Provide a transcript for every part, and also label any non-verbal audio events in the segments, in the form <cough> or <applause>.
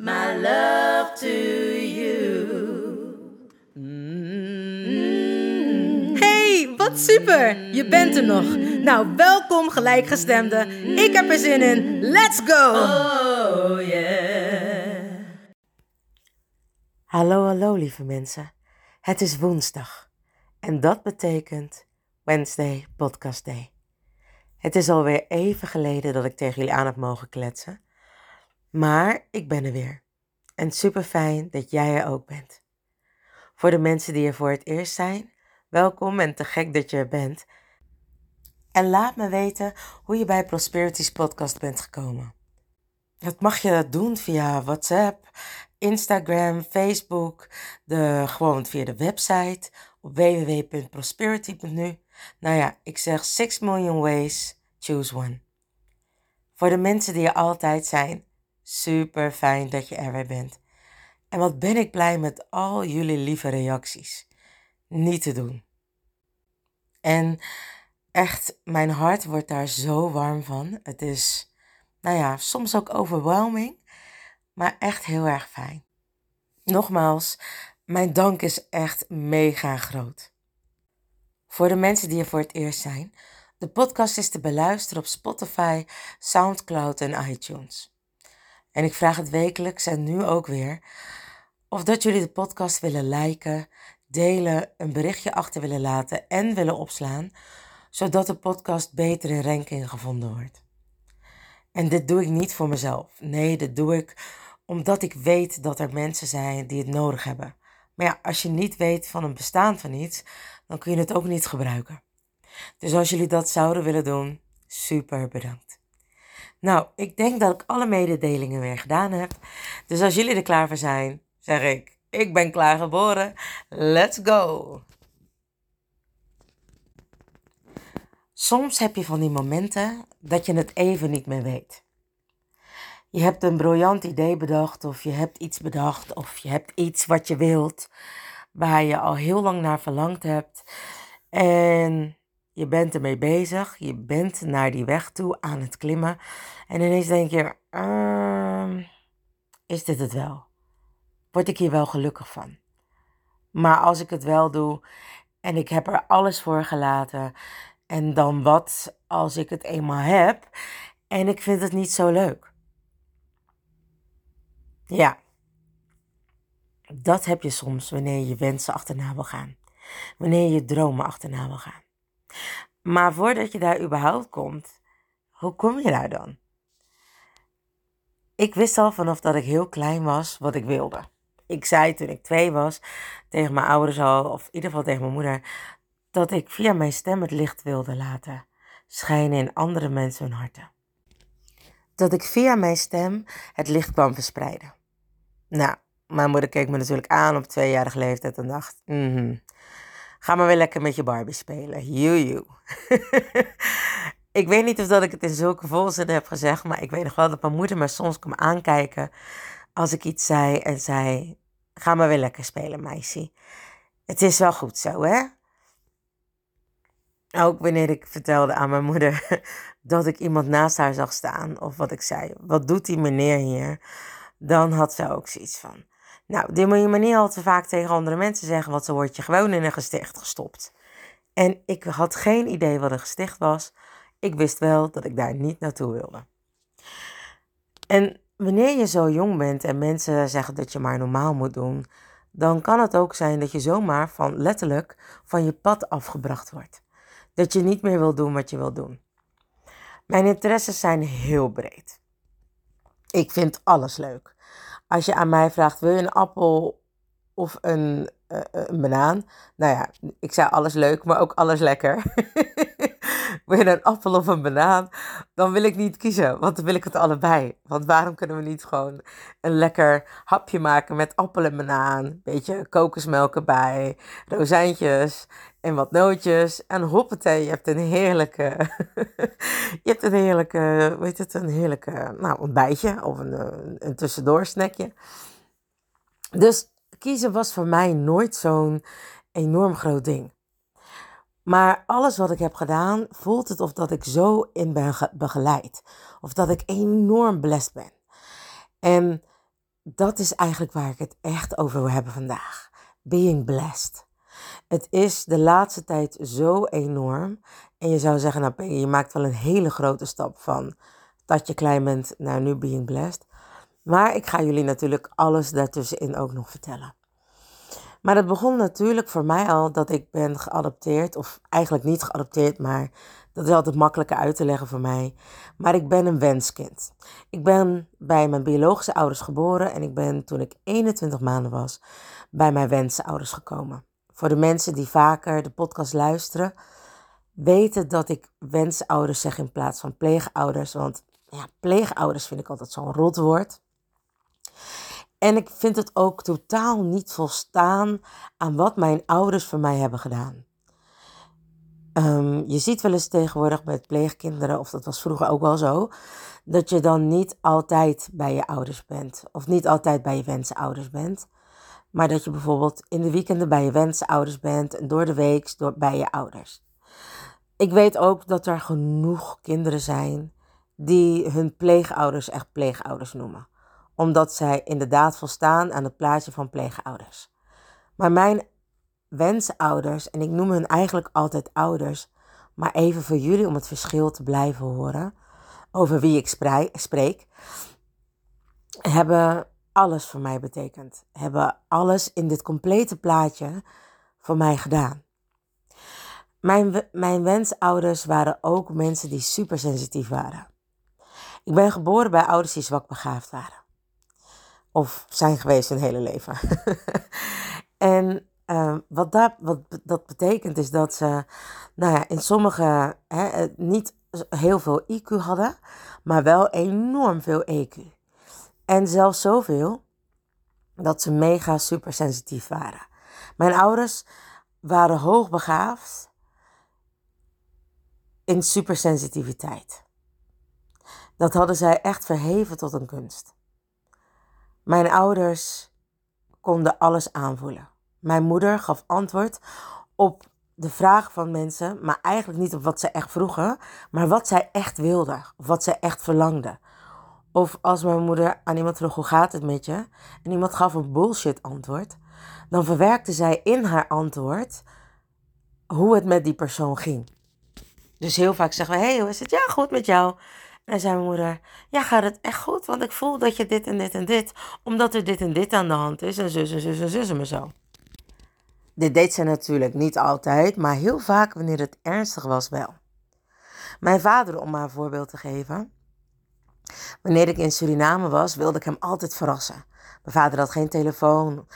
my love to you. Hey, wat super! Je bent er nog. Nou, welkom gelijkgestemde. Ik heb er zin in. Let's go! Oh yeah. Hallo, hallo lieve mensen. Het is woensdag en dat betekent Wednesday Podcast Day. Het is alweer even geleden dat ik tegen jullie aan heb mogen kletsen, maar ik ben er weer. En super fijn dat jij er ook bent. Voor de mensen die er voor het eerst zijn, welkom en te gek dat je er bent. En laat me weten hoe je bij Prosperity's podcast bent gekomen. Dat mag je doen via WhatsApp, Instagram, Facebook, de, gewoon via de website op www.prosperity.nu. Nou ja, ik zeg 6 million ways, choose one. Voor de mensen die er altijd zijn, super fijn dat je er weer bent. En wat ben ik blij met al jullie lieve reacties. Niet te doen. En echt, mijn hart wordt daar zo warm van. Het is, nou ja, soms ook overwhelming, maar echt heel erg fijn. Nogmaals, mijn dank is echt mega groot. Voor de mensen die er voor het eerst zijn, de podcast is te beluisteren op Spotify, SoundCloud en iTunes. En ik vraag het wekelijks en nu ook weer of dat jullie de podcast willen liken, delen, een berichtje achter willen laten en willen opslaan, zodat de podcast beter in ranking gevonden wordt. En dit doe ik niet voor mezelf. Nee, dit doe ik omdat ik weet dat er mensen zijn die het nodig hebben. Maar ja, als je niet weet van een bestaan van iets, dan kun je het ook niet gebruiken. Dus als jullie dat zouden willen doen, super bedankt. Nou, ik denk dat ik alle mededelingen weer gedaan heb. Dus als jullie er klaar voor zijn, zeg ik: Ik ben klaar geboren. Let's go! Soms heb je van die momenten dat je het even niet meer weet. Je hebt een briljant idee bedacht, of je hebt iets bedacht, of je hebt iets wat je wilt, waar je al heel lang naar verlangd hebt. En je bent ermee bezig, je bent naar die weg toe aan het klimmen. En ineens denk je: ehm, Is dit het wel? Word ik hier wel gelukkig van? Maar als ik het wel doe en ik heb er alles voor gelaten, en dan wat als ik het eenmaal heb en ik vind het niet zo leuk? Ja, dat heb je soms wanneer je wensen achterna wil gaan. Wanneer je dromen achterna wil gaan. Maar voordat je daar überhaupt komt, hoe kom je daar dan? Ik wist al vanaf dat ik heel klein was wat ik wilde. Ik zei toen ik twee was tegen mijn ouders al, of in ieder geval tegen mijn moeder, dat ik via mijn stem het licht wilde laten schijnen in andere mensen hun harten. Dat ik via mijn stem het licht kwam verspreiden. Nou, mijn moeder keek me natuurlijk aan op tweejarige leeftijd en dacht: mhm, Ga maar weer lekker met je Barbie spelen. Joejoe. <laughs> ik weet niet of dat ik het in zulke volzinnen heb gezegd, maar ik weet nog wel dat mijn moeder me soms kwam aankijken als ik iets zei en zei: Ga maar weer lekker spelen, meisje. Het is wel goed zo, hè? Ook wanneer ik vertelde aan mijn moeder <laughs> dat ik iemand naast haar zag staan, of wat ik zei, wat doet die meneer hier? Dan had ze ook zoiets van. Nou, dit moet je maar niet al te vaak tegen andere mensen zeggen, want zo word je gewoon in een gesticht gestopt. En ik had geen idee wat een gesticht was. Ik wist wel dat ik daar niet naartoe wilde. En wanneer je zo jong bent en mensen zeggen dat je maar normaal moet doen, dan kan het ook zijn dat je zomaar van letterlijk van je pad afgebracht wordt. Dat je niet meer wil doen wat je wil doen. Mijn interesses zijn heel breed. Ik vind alles leuk. Als je aan mij vraagt, wil je een appel of een, uh, een banaan? Nou ja, ik zei alles leuk, maar ook alles lekker. <laughs> je een appel of een banaan? Dan wil ik niet kiezen, want dan wil ik het allebei. Want waarom kunnen we niet gewoon een lekker hapje maken met appel en banaan? Beetje kokosmelk erbij, rozijntjes en wat nootjes. En hoppatee, je hebt een heerlijke, <laughs> je hebt een heerlijke, weet het, een heerlijke nou, ontbijtje of een, een, tussendoor-snackje. Dus kiezen was voor mij nooit zo'n enorm groot ding. Maar alles wat ik heb gedaan, voelt het of dat ik zo in ben begeleid. Of dat ik enorm blessed ben. En dat is eigenlijk waar ik het echt over wil hebben vandaag. Being blessed. Het is de laatste tijd zo enorm. En je zou zeggen, nou je maakt wel een hele grote stap van dat je klein bent naar nu being blessed. Maar ik ga jullie natuurlijk alles daartussenin ook nog vertellen. Maar het begon natuurlijk voor mij al dat ik ben geadopteerd, of eigenlijk niet geadopteerd, maar dat is altijd makkelijker uit te leggen voor mij. Maar ik ben een wenskind. Ik ben bij mijn biologische ouders geboren en ik ben toen ik 21 maanden was bij mijn wensouders gekomen. Voor de mensen die vaker de podcast luisteren, weten dat ik wensouders zeg in plaats van pleegouders. Want ja, pleegouders vind ik altijd zo'n rot woord. En ik vind het ook totaal niet volstaan aan wat mijn ouders voor mij hebben gedaan. Ehm, je ziet wel eens tegenwoordig met pleegkinderen, of dat was vroeger ook wel zo, dat je dan niet altijd bij je ouders bent. Of niet altijd bij je wensenouders bent. Maar dat je bijvoorbeeld in de weekenden bij je wensenouders bent en door de week door, bij je ouders. Ik weet ook dat er genoeg kinderen zijn die hun pleegouders echt pleegouders noemen omdat zij inderdaad volstaan aan het plaatje van pleegouders. Maar mijn wensouders, en ik noem hun eigenlijk altijd ouders, maar even voor jullie om het verschil te blijven horen over wie ik spreek, hebben alles voor mij betekend. Hebben alles in dit complete plaatje voor mij gedaan. Mijn, mijn wensouders waren ook mensen die super sensitief waren. Ik ben geboren bij ouders die zwak begaafd waren. Of zijn geweest hun hele leven. <laughs> en uh, wat, dat, wat dat betekent is dat ze nou ja, in sommige hè, niet heel veel IQ hadden, maar wel enorm veel EQ. En zelfs zoveel dat ze mega super sensitief waren. Mijn ouders waren hoogbegaafd in supersensitiviteit. Dat hadden zij echt verheven tot een kunst. Mijn ouders konden alles aanvoelen. Mijn moeder gaf antwoord op de vraag van mensen, maar eigenlijk niet op wat ze echt vroegen, maar wat zij echt wilden, wat zij echt verlangden. Of als mijn moeder aan iemand vroeg hoe gaat het met je, en iemand gaf een bullshit antwoord, dan verwerkte zij in haar antwoord hoe het met die persoon ging. Dus heel vaak zeggen we, hey, hoe is het? Ja, goed met jou. En zei mijn moeder, ja gaat het echt goed? Want ik voel dat je dit en dit en dit, omdat er dit en dit aan de hand is en zus en zus en zus en zo. Dit deed ze natuurlijk niet altijd, maar heel vaak wanneer het ernstig was wel. Mijn vader, om maar een voorbeeld te geven. Wanneer ik in Suriname was, wilde ik hem altijd verrassen. Mijn vader had geen telefoon.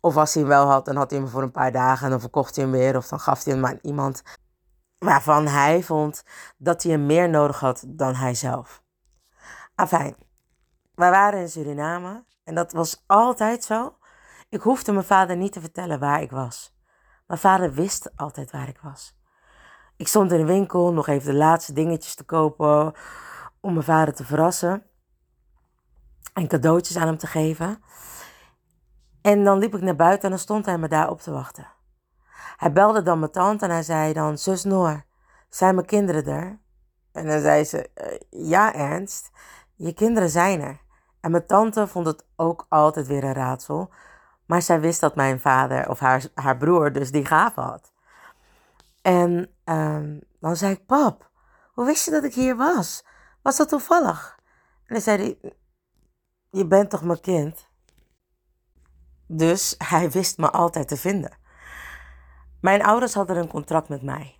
Of als hij hem wel had, dan had hij hem voor een paar dagen en dan verkocht hij hem weer. Of dan gaf hij hem aan iemand waarvan hij vond dat hij hem meer nodig had dan hij zelf. Afijn, wij waren in Suriname en dat was altijd zo. Ik hoefde mijn vader niet te vertellen waar ik was. Mijn vader wist altijd waar ik was. Ik stond in de winkel nog even de laatste dingetjes te kopen om mijn vader te verrassen en cadeautjes aan hem te geven. En dan liep ik naar buiten en dan stond hij me daar op te wachten. Hij belde dan mijn tante en hij zei dan, zus Noor, zijn mijn kinderen er? En dan zei ze, eh, ja Ernst, je kinderen zijn er. En mijn tante vond het ook altijd weer een raadsel. Maar zij wist dat mijn vader of haar, haar broer dus die gave had. En ehm, dan zei ik, pap, hoe wist je dat ik hier was? Was dat toevallig? En dan zei hij, je bent toch mijn kind? Dus hij wist me altijd te vinden. Mijn ouders hadden een contract met mij.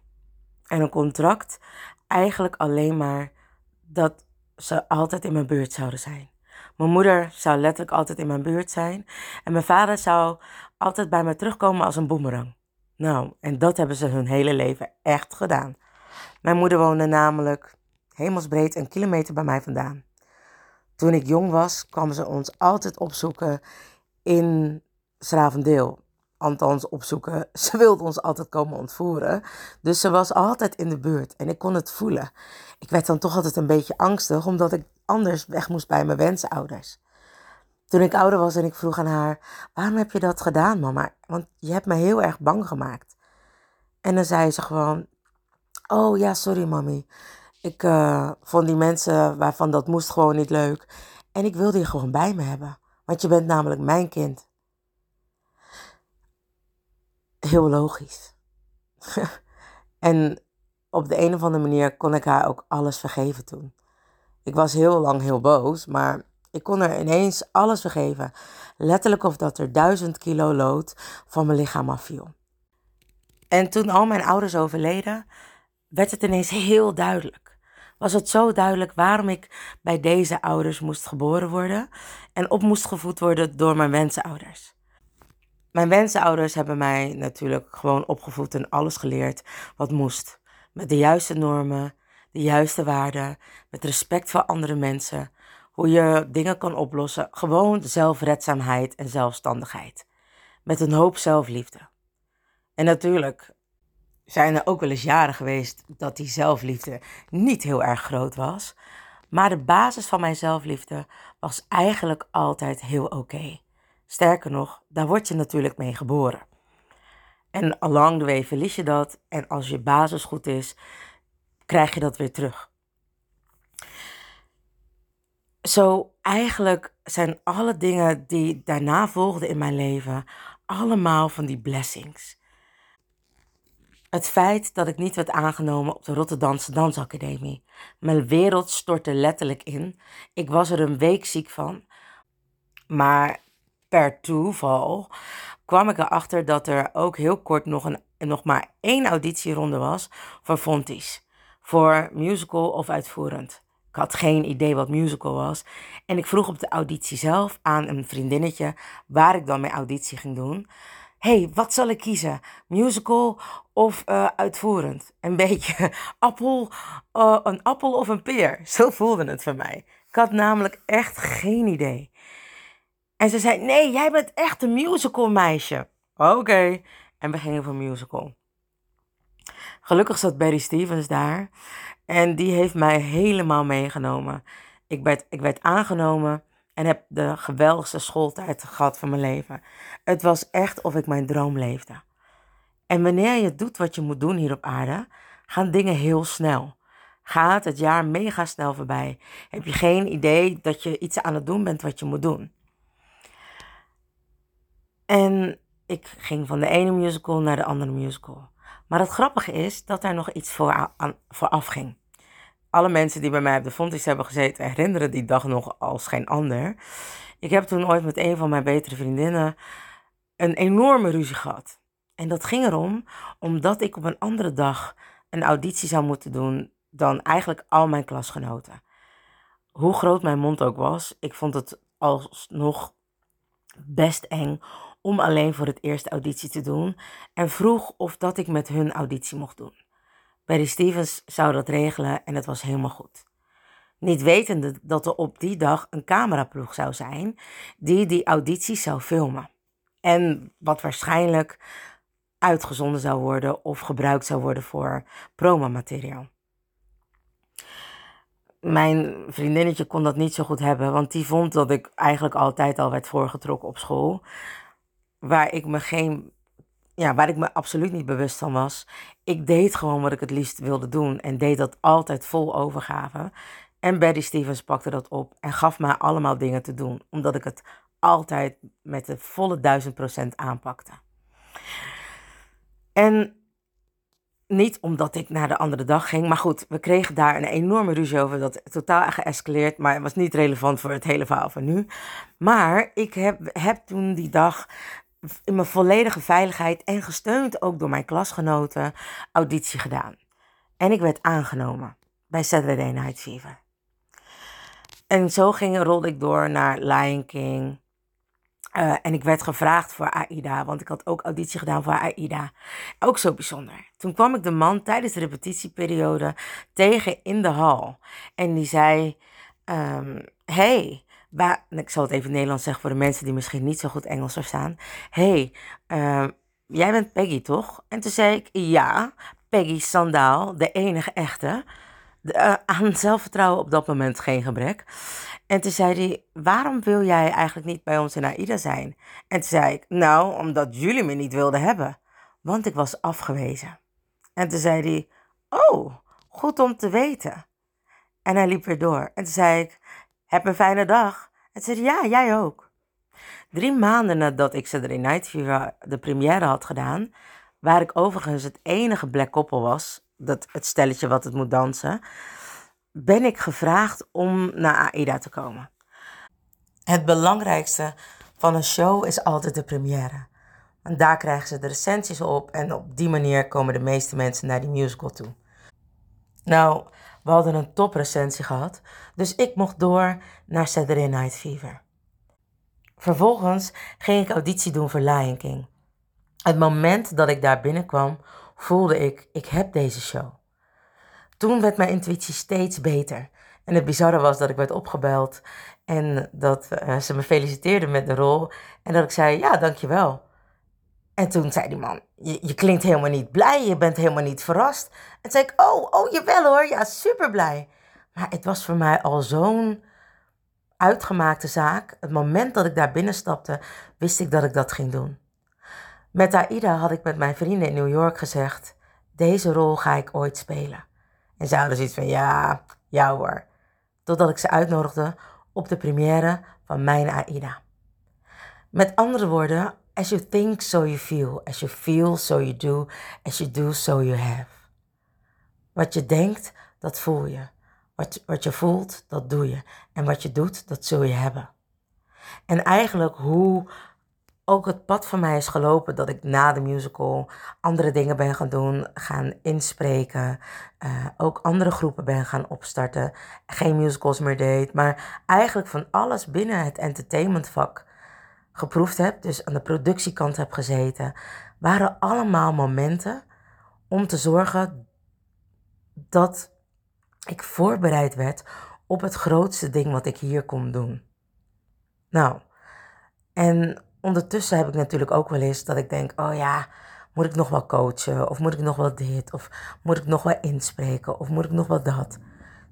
En een contract eigenlijk alleen maar dat ze altijd in mijn buurt zouden zijn. Mijn moeder zou letterlijk altijd in mijn buurt zijn. En mijn vader zou altijd bij me terugkomen als een boemerang. Nou, en dat hebben ze hun hele leven echt gedaan. Mijn moeder woonde namelijk hemelsbreed een kilometer bij mij vandaan. Toen ik jong was, kwam ze ons altijd opzoeken in Schravendeel. Althans, opzoeken. <laughs> Ze wilde ons altijd komen ontvoeren. Dus ze was altijd in de buurt en ik kon het voelen. Ik werd dan toch altijd een beetje angstig, omdat ik anders weg moest bij mijn wensouders. Toen ik ouder was en ik vroeg aan haar: Waarom heb je dat gedaan, mama? Want je hebt me heel erg bang gemaakt. En dan zei ze gewoon: Oh ja, sorry, mami. Ik uh, vond die mensen waarvan dat moest gewoon niet leuk. En ik wilde je gewoon bij me hebben. Want je bent namelijk mijn kind. Heel logisch. <laughs> en op de een of andere manier kon ik haar ook alles vergeven toen. Ik was heel lang heel boos, maar ik kon er ineens alles vergeven. Letterlijk of dat er duizend kilo lood van mijn lichaam afviel. En toen al mijn ouders overleden, werd het ineens heel duidelijk. Was het zo duidelijk waarom ik bij deze ouders moest geboren worden en op moest gevoed worden door mijn wensenouders. Mijn wensenouders hebben mij natuurlijk gewoon opgevoed en alles geleerd wat moest. Met de juiste normen, de juiste waarden, met respect voor andere mensen, hoe je dingen kan oplossen, gewoon zelfredzaamheid en zelfstandigheid. Met een hoop zelfliefde. En natuurlijk zijn er ook wel eens jaren geweest dat die zelfliefde niet heel erg groot was. Maar de basis van mijn zelfliefde was eigenlijk altijd heel oké. Sterker nog, daar word je natuurlijk mee geboren. En along the way verlies je dat. En als je basis goed is, krijg je dat weer terug. Zo eigenlijk zijn alle dingen die daarna volgden in mijn leven allemaal van die blessings. Het feit dat ik niet werd aangenomen op de Rotterdamse Dansacademie. Mijn wereld stortte letterlijk in. Ik was er een week ziek van. Maar per toeval kwam ik erachter dat er ook heel kort nog, een, nog maar één auditieronde was voor Fonties. Voor musical of uitvoerend. Ik had geen idee wat musical was. En ik vroeg op de auditie zelf aan een vriendinnetje waar ik dan mijn auditie ging doen. hey, wat zal ik kiezen? Musical of uh, uitvoerend? Een beetje <laughs> appel, uh, een appel of een peer. Zo voelde het voor mij. Ik had namelijk echt geen idee. En ze zei: Nee, jij bent echt een musical meisje. Oké. En we gingen voor musical. Gelukkig zat Barry Stevens daar. En die heeft mij helemaal meegenomen. Ik werd, ik werd aangenomen en heb de geweldigste schooltijd gehad van mijn leven. Het was echt of ik mijn droom leefde. En wanneer je doet wat je moet doen hier op aarde, gaan dingen heel snel. Gaat het jaar mega snel voorbij. Heb je geen idee dat je iets aan het doen bent wat je moet doen. En ik ging van de ene musical naar de andere musical. Maar het grappige is dat daar nog iets voor, aan, vooraf ging. Alle mensen die bij mij op de Fontis hebben gezeten herinneren die dag nog als geen ander. Ik heb toen ooit met een van mijn betere vriendinnen een enorme ruzie gehad. En dat ging erom omdat ik op een andere dag een auditie zou moeten doen dan eigenlijk al mijn klasgenoten. Hoe groot mijn mond ook was, ik vond het alsnog best eng om alleen voor het eerste auditie te doen en vroeg of dat ik met hun auditie mocht doen. Barry Stevens zou dat regelen en het was helemaal goed. Niet wetende dat er op die dag een cameraploeg zou zijn die die auditie zou filmen. En wat waarschijnlijk uitgezonden zou worden of gebruikt zou worden voor promomateriaal. Mijn vriendinnetje kon dat niet zo goed hebben, want die vond dat ik eigenlijk altijd al werd voorgetrokken op school waar ik me geen, ja, waar ik me absoluut niet bewust van was. Ik deed gewoon wat ik het liefst wilde doen en deed dat altijd vol overgave. En Betty Stevens pakte dat op en gaf mij allemaal dingen te doen, omdat ik het altijd met de volle duizend procent aanpakte. En niet omdat ik naar de andere dag ging, maar goed, we kregen daar een enorme ruzie over. Dat totaal geëscaleerd, maar het was niet relevant voor het hele verhaal van nu. Maar ik heb, heb toen die dag in mijn volledige veiligheid en gesteund ook door mijn klasgenoten auditie gedaan. En ik werd aangenomen bij Saturday Night Fever. En zo ging, rolde ik door naar Lion King. Uh, en ik werd gevraagd voor AIDA, want ik had ook auditie gedaan voor AIDA. Ook zo bijzonder. Toen kwam ik de man tijdens de repetitieperiode tegen in de hal. En die zei: um, Hey, ik zal het even Nederlands zeggen voor de mensen die misschien niet zo goed Engels verstaan. Hey, uh, jij bent Peggy toch? En toen zei ik: Ja, Peggy Sandaal, de enige echte. De, uh, aan <laughs> zelfvertrouwen op dat moment geen gebrek. En toen zei hij, waarom wil jij eigenlijk niet bij ons in AIDA zijn? En toen zei ik, nou, omdat jullie me niet wilden hebben. Want ik was afgewezen. En toen zei hij, oh, goed om te weten. En hij liep weer door. En toen zei ik, heb een fijne dag. En toen zei ja, jij ook. Drie maanden nadat ik Saturday Night Fever de première had gedaan, waar ik overigens het enige black koppel was, dat, het stelletje wat het moet dansen, ben ik gevraagd om naar AIDA te komen. Het belangrijkste van een show is altijd de première. Daar krijgen ze de recensies op en op die manier komen de meeste mensen naar die musical toe. Nou, we hadden een toprecensie gehad, dus ik mocht door naar Saturday Night Fever. Vervolgens ging ik auditie doen voor Lion King. Het moment dat ik daar binnenkwam, voelde ik, ik heb deze show. Toen werd mijn intuïtie steeds beter. En het bizarre was dat ik werd opgebeld en dat uh, ze me feliciteerden met de rol. En dat ik zei, ja, dankjewel. En toen zei die man, je, je klinkt helemaal niet blij, je bent helemaal niet verrast. En zei ik, oh, oh, jawel hoor, ja, super blij. Maar het was voor mij al zo'n uitgemaakte zaak. Het moment dat ik daar binnenstapte, wist ik dat ik dat ging doen. Met Aida had ik met mijn vrienden in New York gezegd, deze rol ga ik ooit spelen. En ze hadden zoiets van, ja, ja hoor. Totdat ik ze uitnodigde op de première van mijn AIDA. Met andere woorden, as you think, so you feel. As you feel, so you do. As you do, so you have. Wat je denkt, dat voel je. Wat, wat je voelt, dat doe je. En wat je doet, dat zul je hebben. En eigenlijk hoe ook het pad van mij is gelopen dat ik na de musical andere dingen ben gaan doen, gaan inspreken. Uh, ook andere groepen ben gaan opstarten. Geen musicals meer deed, maar eigenlijk van alles binnen het entertainmentvak geproefd heb. Dus aan de productiekant heb gezeten. Waren allemaal momenten om te zorgen dat ik voorbereid werd op het grootste ding wat ik hier kon doen. Nou, en ondertussen heb ik natuurlijk ook wel eens dat ik denk: oh ja, moet ik nog wel coachen? Of moet ik nog wel dit? Of moet ik nog wel inspreken? Of moet ik nog wel dat?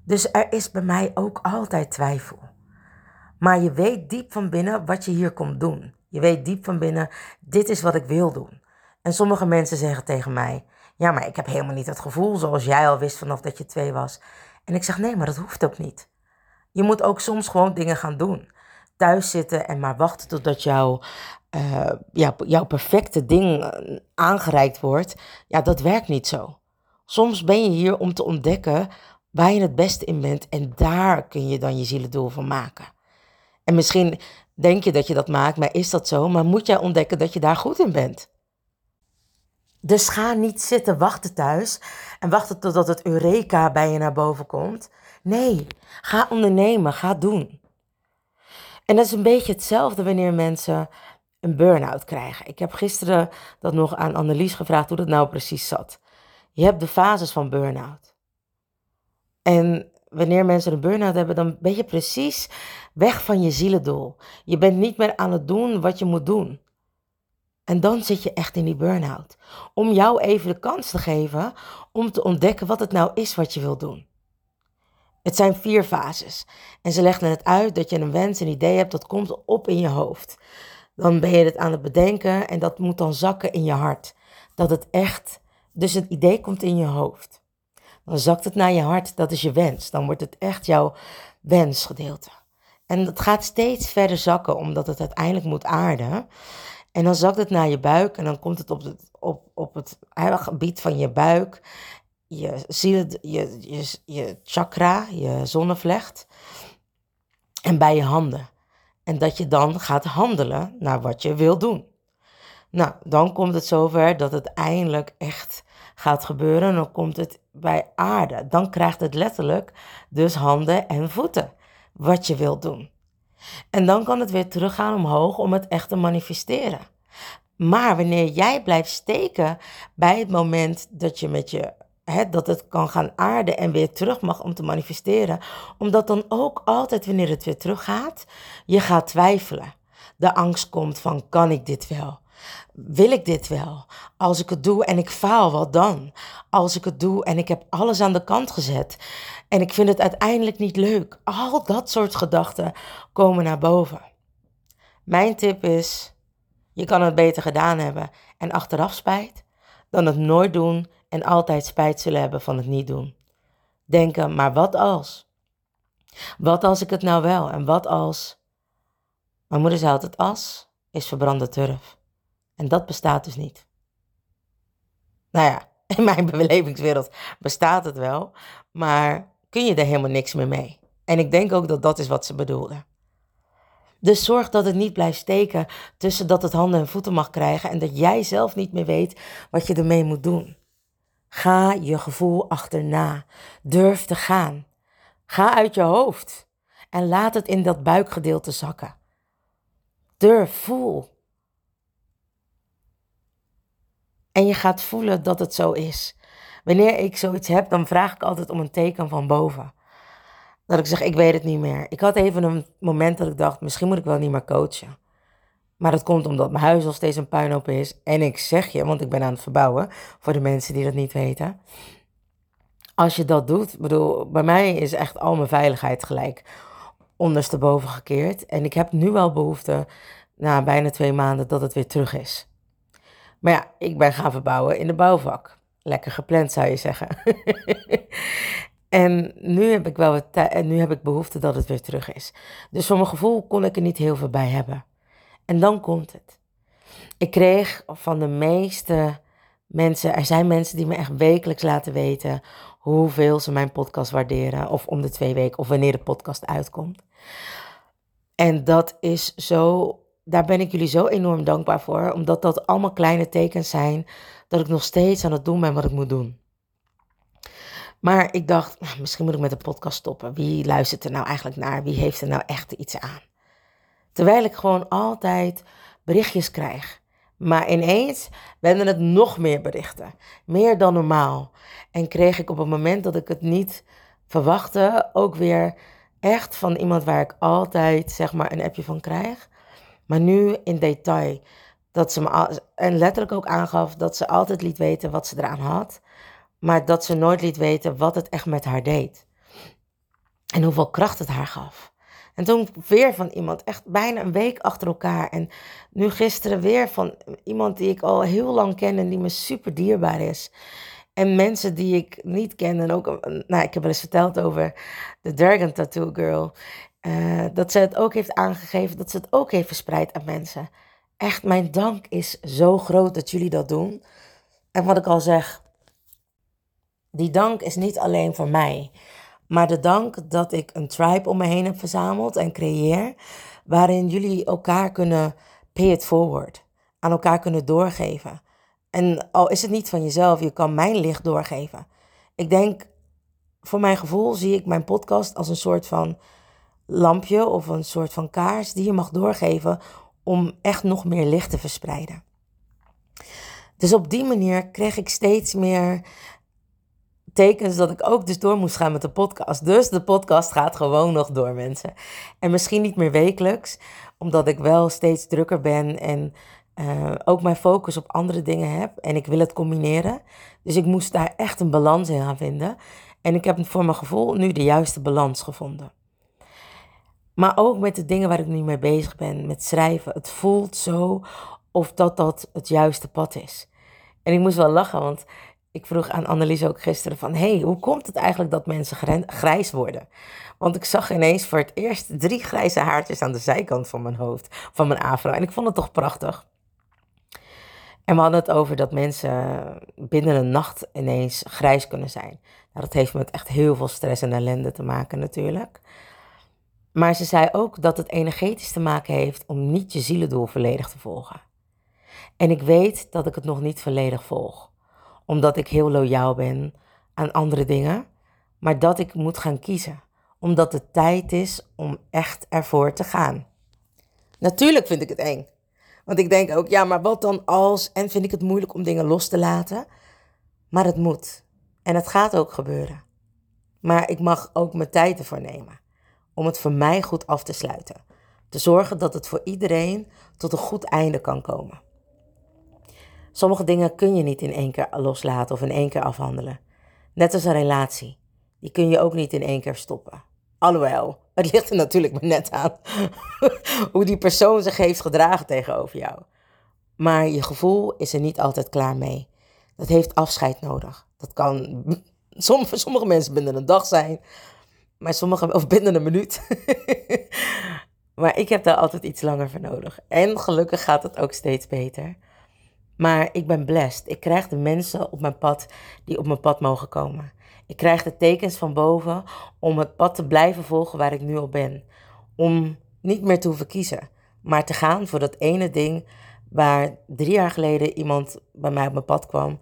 Dus er is bij mij ook altijd twijfel. Maar je weet diep van binnen wat je hier komt doen. Je weet diep van binnen, dit is wat ik wil doen. En sommige mensen zeggen tegen mij: Ja, maar ik heb helemaal niet het gevoel zoals jij al wist vanaf dat je twee was. En ik zeg: Nee, maar dat hoeft ook niet. Je moet ook soms gewoon dingen gaan doen thuis zitten en maar wachten totdat jouw, uh, ja, jouw perfecte ding eh, aangereikt wordt, ja, dat werkt niet zo. Soms ben je hier om te ontdekken waar je het beste in bent en daar kun je dan je zielendoel van maken. En misschien denk je dat je dat maakt, maar is dat zo? Maar moet jij ontdekken dat je daar goed in bent? Dus ga niet zitten wachten thuis en wachten totdat het Eureka bij je naar boven komt. Nee, ga ondernemen, ga doen. En dat is een beetje hetzelfde wanneer mensen een burn-out krijgen. Ik heb gisteren dat nog aan Annelies gevraagd hoe dat nou precies zat. Je hebt de fases van burn-out. En wanneer mensen een burn-out hebben, dan ben je precies weg van je zielendoel. Je bent niet meer aan het doen wat je moet doen. En dan zit je echt in die burn-out. Om jou even de kans te geven om te ontdekken wat het nou is wat je wil doen. Het zijn vier fases. En ze legden het uit dat je een wens, een idee hebt, dat komt op in je hoofd. Dan ben je het aan het bedenken en dat moet dan zakken in je hart. Dat het echt, dus het idee komt in je hoofd. Dan zakt het naar je hart, dat is je wens. Dan wordt het echt jouw wensgedeelte. En dat gaat steeds verder zakken, omdat het uiteindelijk moet aarden. En dan zakt het naar je buik en dan komt het op het, op, op het gebied van je buik, je ziel, je, je, je chakra, je zonnevlecht en bij je handen. En dat je dan gaat handelen naar wat je wil doen. Nou, dan komt het zover dat het eindelijk echt gaat gebeuren. Dan komt het bij aarde. Dan krijgt het letterlijk dus handen en voeten. Wat je wilt doen. En dan kan het weer teruggaan omhoog om het echt te manifesteren. Maar wanneer jij blijft steken bij het moment dat je met je dat het kan gaan aarden en weer terug mag om te manifesteren. Omdat dan ook altijd wanneer het weer teruggaat, je gaat twijfelen. De angst komt van kan ik dit wel? Wil ik dit wel? Als ik het doe en ik faal, wat dan? Als ik het doe en ik heb alles aan de kant gezet en ik vind het uiteindelijk niet leuk. Al dat soort gedachten komen naar boven. Mijn tip is: je kan het beter gedaan hebben en achteraf spijt dan het nooit doen en altijd spijt zullen hebben van het niet doen. Denken, maar wat als? Wat als ik het nou wel en wat als? Mijn moeder zei altijd: as is verbrande turf. En dat bestaat dus niet. Nou ja, <laughs> in mijn belevingswereld bestaat het wel, maar kun je er helemaal niks meer mee. En ik denk ook dat dat is wat ze bedoelde. Dus zorg dat het niet blijft steken tussen dat het handen en voeten mag krijgen en dat jij zelf niet meer weet wat je ermee moet doen. Ga je gevoel achterna. Durf te gaan. Ga uit je hoofd en laat het in dat buikgedeelte zakken. Durf, voel. En je gaat voelen dat het zo is. Wanneer ik zoiets heb, dan vraag ik altijd om een teken van boven. Dat ik zeg, ik weet het niet meer. Ik had even een moment dat ik dacht, misschien moet ik wel niet meer coachen. Maar dat komt omdat mijn huis al steeds een puinhoop is. En ik zeg je, want ik ben aan het verbouwen, voor de mensen die dat niet weten. Als je dat doet, bedoel, bij mij is echt al mijn veiligheid gelijk ondersteboven gekeerd. En ik heb nu wel behoefte, na bijna twee maanden, dat het weer terug is. Maar ja, ik ben gaan verbouwen in de bouwvak. Lekker gepland zou je zeggen. <laughs> en nu heb ik wel en nu heb ik behoefte dat het weer terug is. Dus voor mijn gevoel kon ik er niet heel veel bij hebben. En dan komt het. Ik kreeg van de meeste mensen, er zijn mensen die me echt wekelijks laten weten hoeveel ze mijn podcast waarderen. Of om de twee weken, of wanneer de podcast uitkomt. En dat is zo daar ben ik jullie zo enorm dankbaar voor, omdat dat allemaal kleine tekens zijn dat ik nog steeds aan het doen ben wat ik moet doen. Maar ik dacht, nou, misschien moet ik met de podcast stoppen. Wie luistert er nou eigenlijk naar? Wie heeft er nou echt iets aan? Terwijl ik gewoon altijd berichtjes krijg. Maar ineens werden het nog meer berichten. Meer dan normaal. En kreeg ik op het moment dat ik het niet verwachtte ook weer echt van iemand waar ik altijd zeg maar een appje van krijg. Maar nu in detail. Dat ze me en letterlijk ook aangaf dat ze altijd liet weten wat ze eraan had. Maar dat ze nooit liet weten wat het echt met haar deed. En hoeveel kracht het haar gaf. En toen weer van iemand, echt bijna een week achter elkaar. En nu gisteren weer van iemand die ik al heel lang ken en die me super dierbaar is. En mensen die ik niet ken. En ook, nou, ik heb wel eens verteld over de Dragon Tattoo Girl. Uh, dat ze het ook heeft aangegeven, dat ze het ook heeft verspreid aan mensen. Echt, mijn dank is zo groot dat jullie dat doen. En wat ik al zeg, die dank is niet alleen voor mij, maar de dank dat ik een tribe om me heen heb verzameld en creëer, waarin jullie elkaar kunnen pay it forward, aan elkaar kunnen doorgeven. En al is het niet van jezelf, je kan mijn licht doorgeven. Ik denk, voor mijn gevoel zie ik mijn podcast als een soort van lampje of een soort van kaars die je mag doorgeven om echt nog meer licht te verspreiden. Dus op die manier kreeg ik steeds meer tekens dat ik ook dus door moest gaan met de podcast. Dus de podcast gaat gewoon nog door, mensen. En misschien niet meer wekelijks, omdat ik wel steeds drukker ben en uh, ook mijn focus op andere dingen heb. En ik wil het combineren. Dus ik moest daar echt een balans in gaan vinden. En ik heb voor mijn gevoel nu de juiste balans gevonden. Maar ook met de dingen waar ik nu mee bezig ben, met schrijven. Het voelt zo of dat dat het juiste pad is. En ik moest wel lachen, want ik vroeg aan Annelies ook gisteren van... hey, hoe komt het eigenlijk dat mensen grijs worden? Want ik zag ineens voor het eerst drie grijze haartjes aan de zijkant van mijn hoofd, van mijn afro. En ik vond het toch prachtig. En we hadden het over dat mensen binnen een nacht ineens grijs kunnen zijn. Nou, dat heeft met echt heel veel stress en ellende te maken natuurlijk. Maar ze zei ook dat het energetisch te maken heeft om niet je zielendoel volledig te volgen. En ik weet dat ik het nog niet volledig volg, omdat ik heel loyaal ben aan andere dingen, maar dat ik moet gaan kiezen, omdat het tijd is om echt ervoor te gaan. Natuurlijk vind ik het eng. Want ik denk ook, ja, maar wat dan als? En vind ik het moeilijk om dingen los te laten? Maar het moet. En het gaat ook gebeuren. Maar ik mag ook mijn tijd ervoor nemen. Om het voor mij goed af te sluiten. Te zorgen dat het voor iedereen tot een goed einde kan komen. Sommige dingen kun je niet in één keer loslaten of in één keer afhandelen. Net als een relatie. Die kun je ook niet in één keer stoppen. Alhoewel, het ligt er natuurlijk maar net aan <laughs> hoe die persoon zich heeft gedragen tegenover jou. Maar je gevoel is er niet altijd klaar mee. Dat heeft afscheid nodig. Dat kan <laughs> sommige, sommige mensen binnen een dag zijn, maar sommige, of <laughs> binnen een minuut. <laughs> maar ik heb daar altijd iets langer voor nodig. En gelukkig gaat het ook steeds beter. Maar ik ben blessed. Ik krijg de mensen op mijn pad die op mijn pad mogen komen. Ik krijg de tekens van boven om het pad te blijven volgen waar ik nu al ben. Om niet meer te hoeven kiezen, maar te gaan voor dat ene ding waar drie jaar geleden iemand bij mij op mijn pad kwam.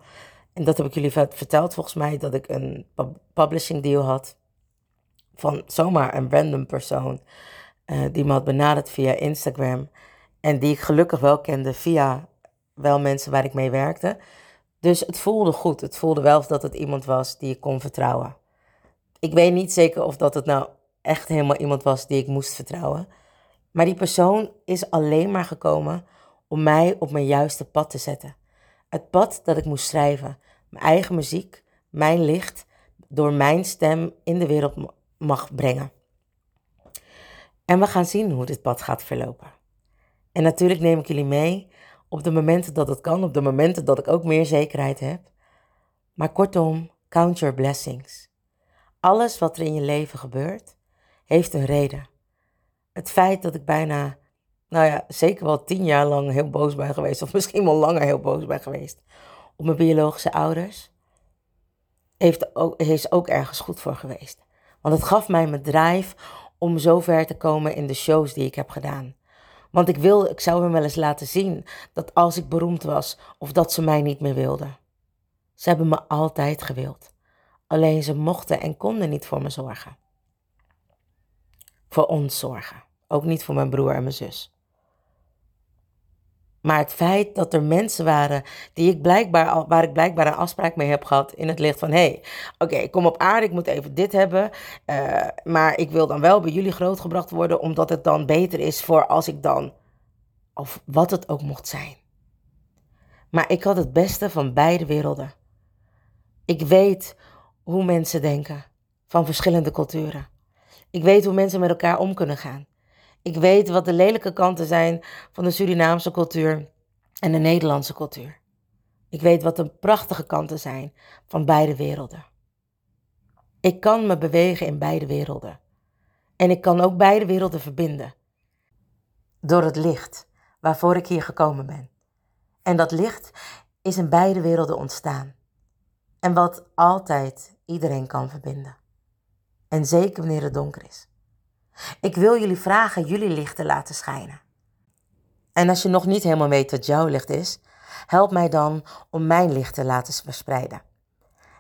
En dat heb ik jullie verteld volgens mij, dat ik een publishing deal had van zomaar een random persoon uh, die me had benaderd via Instagram. En die ik gelukkig wel kende via wel mensen waar ik mee werkte. Dus het voelde goed. Het voelde wel dat het iemand was die ik kon vertrouwen. Ik weet niet zeker of dat het nou echt helemaal iemand was die ik moest vertrouwen. Maar die persoon is alleen maar gekomen om mij op mijn juiste pad te zetten. Het pad dat ik moest schrijven. Mijn eigen muziek, mijn licht, door mijn stem in de wereld mag brengen. En we gaan zien hoe dit pad gaat verlopen. En natuurlijk neem ik jullie mee op de momenten dat het kan, op de momenten dat ik ook meer zekerheid heb. Maar kortom, count your blessings. Alles wat er in je leven gebeurt, heeft een reden. Het feit dat ik bijna, nou ja, zeker wel tien jaar lang heel boos ben geweest, of misschien wel langer heel boos ben geweest, op mijn biologische ouders, heeft ook, is ook ergens goed voor geweest. Want het gaf mij mijn drive om zo ver te komen in de shows die ik heb gedaan. Want ik, wil, ik zou hem wel eens laten zien dat als ik beroemd was of dat ze mij niet meer wilden. Ze hebben me altijd gewild. Alleen ze mochten en konden niet voor me zorgen. Voor ons zorgen. Ook niet voor mijn broer en mijn zus. Maar het feit dat er mensen waren die ik blijkbaar, waar ik blijkbaar een afspraak mee heb gehad in het licht van hé, hey, oké, ik kom op aarde, ik moet even dit hebben, uh, maar ik wil dan wel bij jullie grootgebracht worden omdat het dan beter is voor als ik dan, of wat het ook mocht zijn. Maar ik had het beste van beide werelden. Ik weet hoe mensen denken van verschillende culturen. Ik weet hoe mensen met elkaar om kunnen gaan. Ik weet wat de lelijke kanten zijn van de Surinaamse cultuur en de Nederlandse cultuur. Ik weet wat de prachtige kanten zijn van beide werelden. Ik kan me bewegen in beide werelden. En ik kan ook beide werelden verbinden. Door het licht waarvoor ik hier gekomen ben. En dat licht is in beide werelden ontstaan. En wat altijd iedereen kan verbinden. En zeker wanneer het donker is. Ik wil jullie vragen jullie licht te laten schijnen. En als je nog niet helemaal weet wat jouw licht is, help mij dan om mijn licht te laten verspreiden.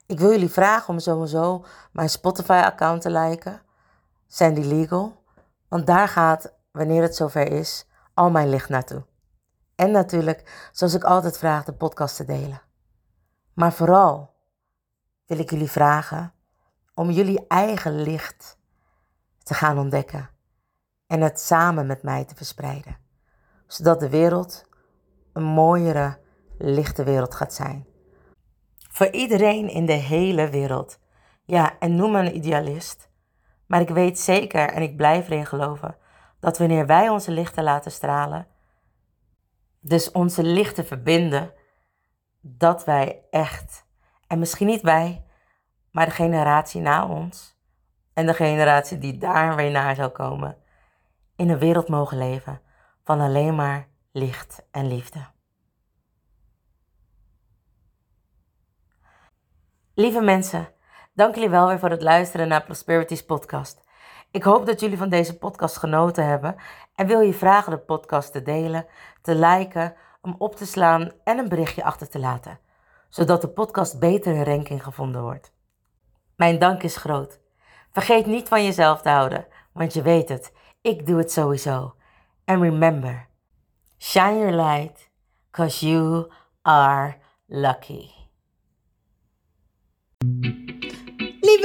Ik wil jullie vragen om sowieso mijn Spotify-account te liken, Sandy Legal, want daar gaat, wanneer het zover is, al mijn licht naartoe. En natuurlijk, zoals ik altijd vraag, de podcast te delen. Maar vooral wil ik jullie vragen om jullie eigen licht te gaan ontdekken en het samen met mij te verspreiden, zodat de wereld een mooiere, lichte wereld gaat zijn. Voor iedereen in de hele wereld. Ja, en noem me een idealist, maar ik weet zeker en ik blijf erin geloven dat wanneer wij onze lichten laten stralen, dus onze lichten verbinden, dat wij echt, en misschien niet wij, maar de generatie na ons, en de generatie die daar weer naar zou komen, in een wereld mogen leven van alleen maar licht en liefde. Lieve mensen, dank jullie wel weer voor het luisteren naar Prosperities podcast. Ik hoop dat jullie van deze podcast genoten hebben en wil je vragen de podcast te delen, te liken, om op te slaan en een berichtje achter te laten, zodat de podcast beter in ranking gevonden wordt. Mijn dank is groot Vergeet niet van jezelf te houden, want je weet het, ik doe het sowieso. And remember, shine your light, cause you are lucky.